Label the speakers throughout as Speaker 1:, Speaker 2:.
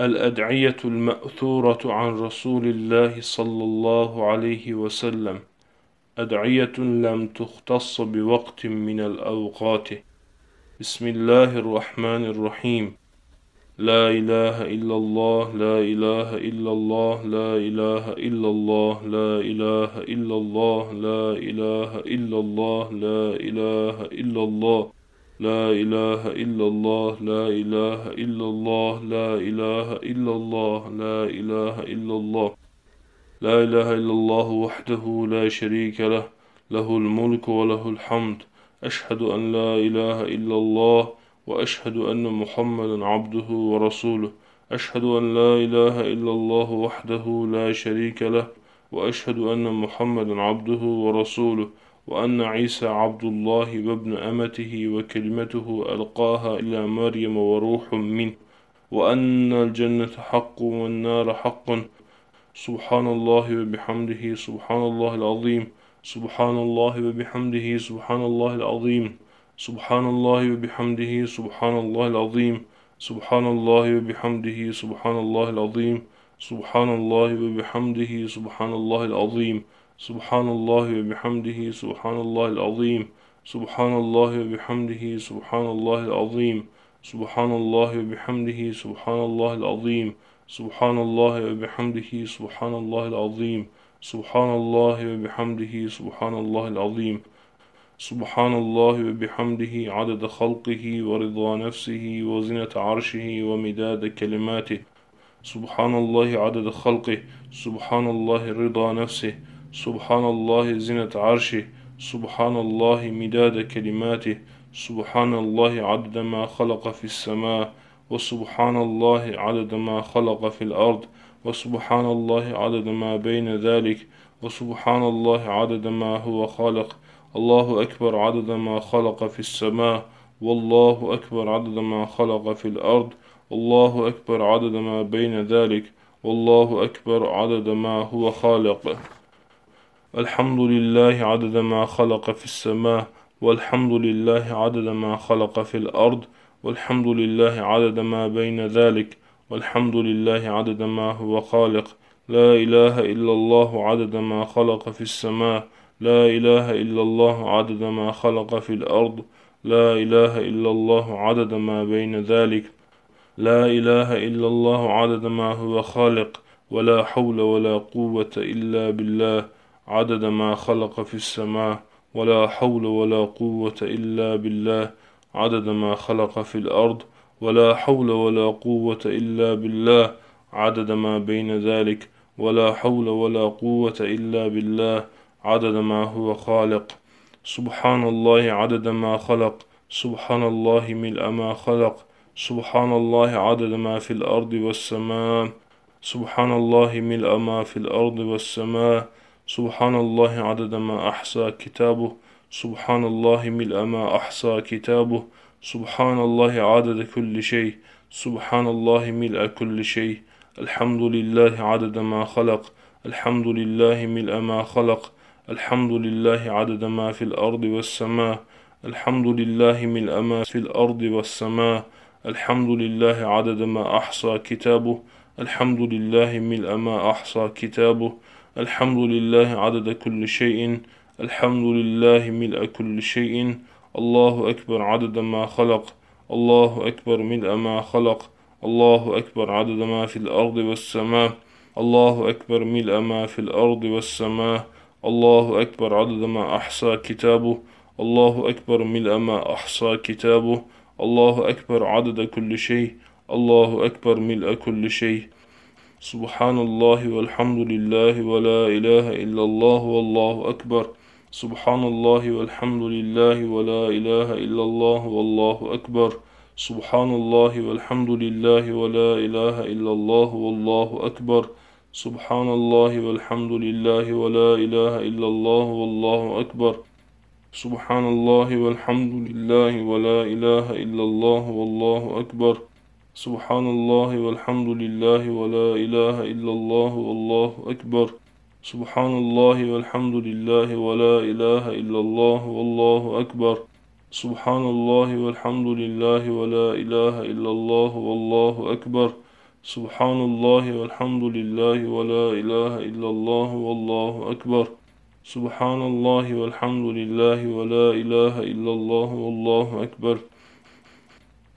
Speaker 1: الأدعية المأثورة عن رسول الله صلى الله عليه وسلم أدعية لم تختص بوقت من الأوقات. بسم الله الرحمن الرحيم. لا إله إلا الله لا إله إلا الله لا إله إلا الله لا إله إلا الله لا إله إلا الله لا إله إلا الله. لا إله إلا الله لا إله إلا الله لا إله إلا الله لا إله إلا الله. لا إله إلا الله وحده لا شريك له له الملك وله الحمد. أشهد أن لا إله إلا الله وأشهد أن محمدا عبده ورسوله. أشهد أن لا إله إلا الله وحده لا شريك له وأشهد أن محمدا عبده ورسوله. وأن عيسى عبد الله وابن أمته وكلمته ألقاها إلى مريم وروح منه وأن الجنة حق والنار حق سبحان الله وبحمده سبحان الله العظيم سبحان الله وبحمده سبحان الله العظيم سبحان الله وبحمده سبحان الله العظيم سبحان الله وبحمده سبحان الله العظيم سبحان الله وبحمده سبحان الله العظيم سبحان الله وبحمده سبحان الله العظيم. سبحان الله وبحمده سبحان الله العظيم. سبحان الله وبحمده سبحان الله العظيم. سبحان الله وبحمده سبحان الله العظيم. سبحان الله وبحمده سبحان الله العظيم. سبحان الله وبحمده عدد خلقه ورضا نفسه وزنة عرشه ومداد كلماته. سبحان الله عدد خلقه. سبحان الله رضا نفسه. سبحان الله زنة عرشه سبحان الله مداد كلماته سبحان الله عدد ما خلق في السماء وسبحان الله عدد ما خلق في الأرض وسبحان الله عدد ما بين ذلك وسبحان الله عدد ما هو خالق. الله أكبر عدد ما خلق في السماء والله أكبر عدد ما خلق في الأرض الله أكبر عدد ما بين ذلك والله أكبر عدد ما هو خالق. الحمد لله عدد ما خلق في السماء والحمد لله عدد ما خلق في الأرض والحمد لله عدد ما بين ذلك والحمد لله عدد ما هو خالق. لا إله إلا الله عدد ما خلق في السماء لا إله إلا الله عدد ما خلق في الأرض لا إله إلا الله عدد ما بين ذلك. لا إله إلا الله عدد ما هو خالق ولا حول ولا قوة إلا بالله. عدد ما خلق في السماء ولا حول ولا قوة إلا بالله. عدد ما خلق في الأرض ولا حول ولا قوة إلا بالله. عدد ما بين ذلك ولا حول ولا قوة إلا بالله. عدد ما هو خالق. سبحان الله عدد ما خلق. سبحان الله ملء ما خلق. سبحان الله عدد ما في الأرض والسماء. سبحان الله ملء ما في الأرض والسماء. سبحان الله عدد ما أحصى كتابه سبحان الله ملء ما أحصى كتابه سبحان الله عدد كل شيء سبحان الله ملء كل شيء. الحمد لله عدد ما خلق الحمد لله ملء ما خلق الحمد لله عدد ما في الأرض والسماء الحمد لله ملء ما في الأرض والسماء الحمد لله عدد ما أحصى كتابه الحمد لله ملء ما أحصى كتابه الحمد لله عدد كل شيء الحمد لله ملء كل شيء الله أكبر عدد ما خلق الله أكبر ملء ما خلق الله أكبر عدد ما في الأرض والسماء الله أكبر ملء ما في الأرض والسماء الله أكبر عدد ما أحصى كتابه الله أكبر ملء ما أحصى كتابه الله أكبر عدد كل شيء الله أكبر ملء كل شيء. سبحان الله والحمد لله ولا إله إلا الله والله أكبر سبحان الله والحمد لله ولا إله إلا الله والله أكبر سبحان الله والحمد لله ولا إله إلا الله والله أكبر سبحان الله والحمد لله ولا إله إلا الله والله أكبر سبحان الله والحمد لله ولا إله إلا الله والله أكبر سبحان الله والحمد لله ولا إله إلا الله والله أكبر سبحان الله والحمد لله ولا إله إلا الله والله أكبر سبحان الله والحمد لله ولا إله إلا الله والله أكبر سبحان الله والحمد لله ولا إله إلا الله والله أكبر سبحان الله والحمد لله ولا إله إلا الله والله أكبر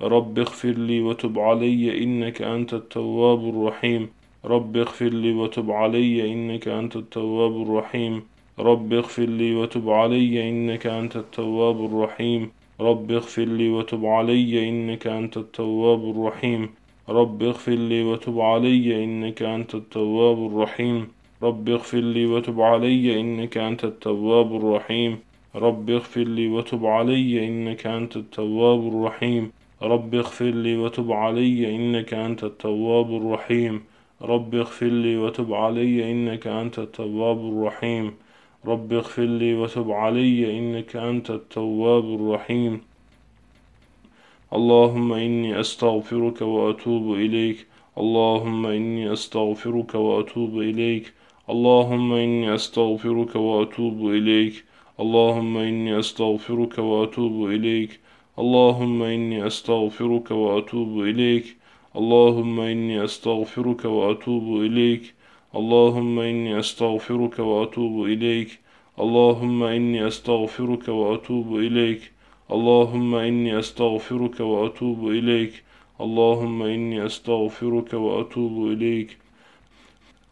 Speaker 1: رب اغفر لي وتب علي إنك أنت التواب الرحيم. رب اغفر لي وتب علي إنك أنت التواب الرحيم. رب اغفر لي وتب علي إنك أنت التواب الرحيم. رب اغفر لي وتب علي إنك أنت التواب الرحيم. رب اغفر لي وتب علي إنك أنت التواب الرحيم. رب اغفر لي وتب علي إنك أنت التواب الرحيم. رب اغفر لي وتب علي إنك أنت التواب الرحيم. رب اغفر لي وتب علي إنك أنت التواب الرحيم. رب اغفر لي وتب علي إنك أنت التواب الرحيم. رب اغفر لي وتب علي إنك أنت التواب الرحيم. اللهم إني أستغفرك وأتوب إليك. اللهم إني أستغفرك وأتوب إليك. اللهم إني أستغفرك وأتوب إليك. اللهم إني أستغفرك وأتوب إليك. اللهم إني أستغفرك وأتوب إليك. اللهم إني أستغفرك وأتوب إليك. اللهم إني أستغفرك وأتوب إليك. اللهم إني أستغفرك وأتوب إليك. اللهم إني أستغفرك وأتوب إليك. اللهم إني أستغفرك وأتوب إليك.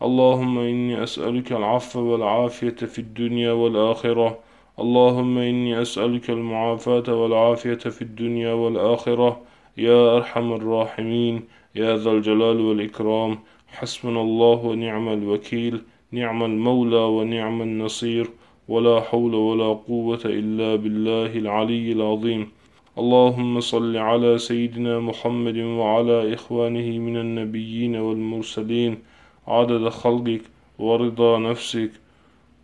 Speaker 1: اللهم إني أسألك العفو والعافية في الدنيا والآخرة. اللهم إني أسألك المعافاة والعافية في الدنيا والآخرة. يا أرحم الراحمين. يا ذا الجلال والإكرام. حسبنا الله ونعم الوكيل. نعم المولى ونعم النصير. ولا حول ولا قوة إلا بالله العلي العظيم. اللهم صل على سيدنا محمد وعلى إخوانه من النبيين والمرسلين. عدد خلقك ورضا نفسك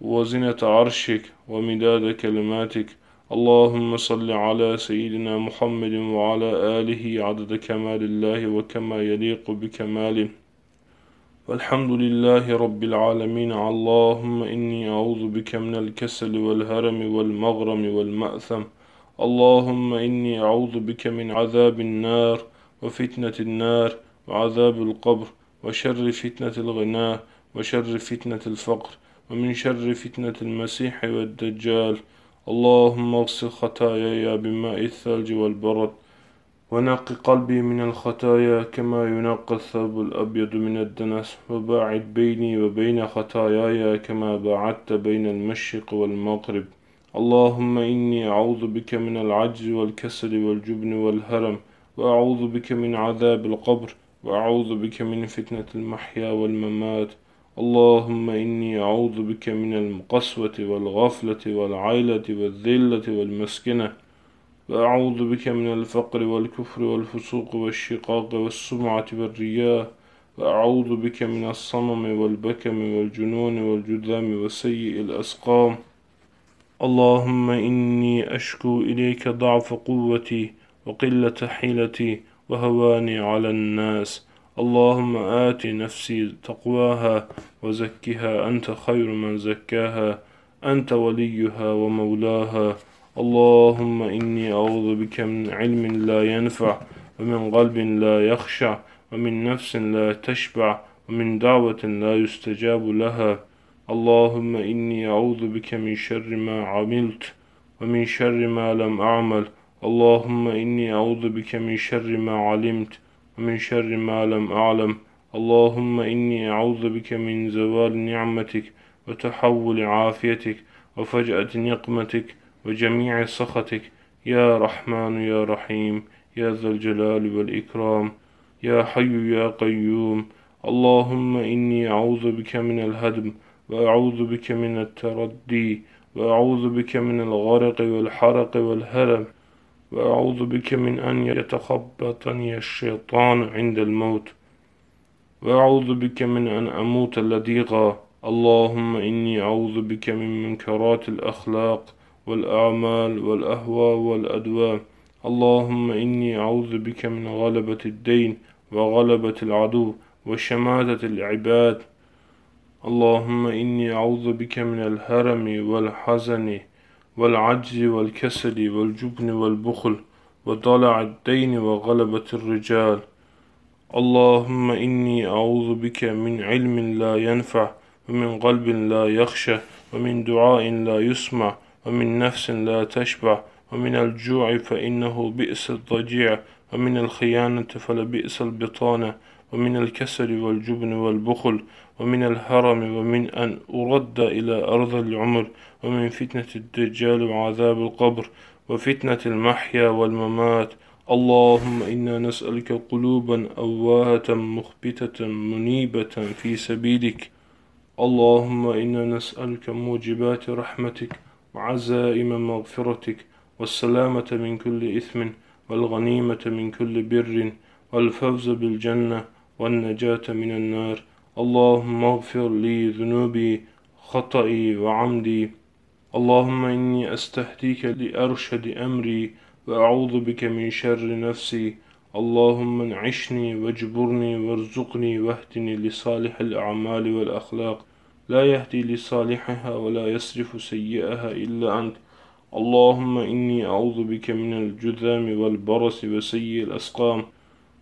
Speaker 1: وزنة عرشك. ومداد كلماتك. اللهم صل على سيدنا محمد وعلى آله عدد كمال الله وكما يليق بكماله والحمد لله رب العالمين. اللهم إني أعوذ بك من الكسل والهرم والمغرم والمأثم. اللهم إني أعوذ بك من عذاب النار وفتنة النار وعذاب القبر وشر فتنة الغناء وشر فتنة الفقر ومن شر فتنة المسيح والدجال. اللهم اغسل خطاياي بماء الثلج والبرد ونق قلبي من الخطايا كما ينقى الثوب الأبيض من الدنس وباعد بيني وبين خطاياي كما باعدت بين المشرق والمغرب. اللهم إني أعوذ بك من العجز والكسل والجبن والهرم وأعوذ بك من عذاب القبر وأعوذ بك من فتنة المحيا والممات. اللهم إني أعوذ بك من القسوة والغفلة والعيلة والذلة والمسكنة وأعوذ بك من الفقر والكفر والفسوق والشقاق والسمعة والرياء وأعوذ بك من الصمم والبكم والجنون والجذام وسيء الأسقام. اللهم إني أشكو إليك ضعف قوتي وقلة حيلتي وهواني على الناس. اللهم آت نفسي تقواها وزكها أنت خير من زكاها أنت وليها ومولاها. اللهم إني أعوذ بك من علم لا ينفع ومن قلب لا يخشع ومن نفس لا تشبع ومن دعوة لا يستجاب لها. اللهم إني أعوذ بك من شر ما عملت ومن شر ما لم أعمل. اللهم إني أعوذ بك من شر ما علمت ومن شر ما لم أعلم. اللهم إني أعوذ بك من زوال نعمتك وتحول عافيتك وفجأة نقمتك وجميع سخطك. يا رحمن يا رحيم يا ذا الجلال والإكرام يا حي يا قيوم. اللهم إني أعوذ بك من الهدم وأعوذ بك من التردي وأعوذ بك من الغرق والحرق والهرم وأعوذ بك من أن يتخبطني الشيطان عند الموت. وأعوذ بك من أن أموت لديغا. اللهم إني أعوذ بك من منكرات الأخلاق والأعمال والأهواء والأدواء اللهم إني أعوذ بك من غلبة الدين وغلبة العدو وشماتة العباد. اللهم إني أعوذ بك من الهرم والحزن والعجز والكسل والجبن والبخل وضلع الدين وغلبة الرجال. اللهم إني أعوذ بك من علم لا ينفع ومن قلب لا يخشى ومن دعاء لا يسمع ومن نفس لا تشبع. ومن الجوع فإنه بئس الضجيع ومن الخيانة فلبئس البطانة. ومن الكسل والجبن والبخل ومن الهرم ومن أن أرد إلى أرض العمر ومن فتنة الدجال وعذاب القبر وفتنة المحيا والممات. اللهم إنا نسألك قلوبا أواهة مخبتة منيبة في سبيلك. اللهم إنا نسألك موجبات رحمتك وعزائم مغفرتك والسلامة من كل إثم والغنيمة من كل بر والفوز بالجنة والنجاة من النار. اللهم اغفر لي ذنوبي خطئي وعمدي. اللهم إني أستهديك لأرشد أمري وأعوذ بك من شر نفسي. اللهم انعشني واجبرني وارزقني واهدني لصالح الأعمال والأخلاق. لا يهدي لصالحها ولا يصرف سيئها إلا أنت. اللهم إني أعوذ بك من الجذام والبرص وسيء الأسقام.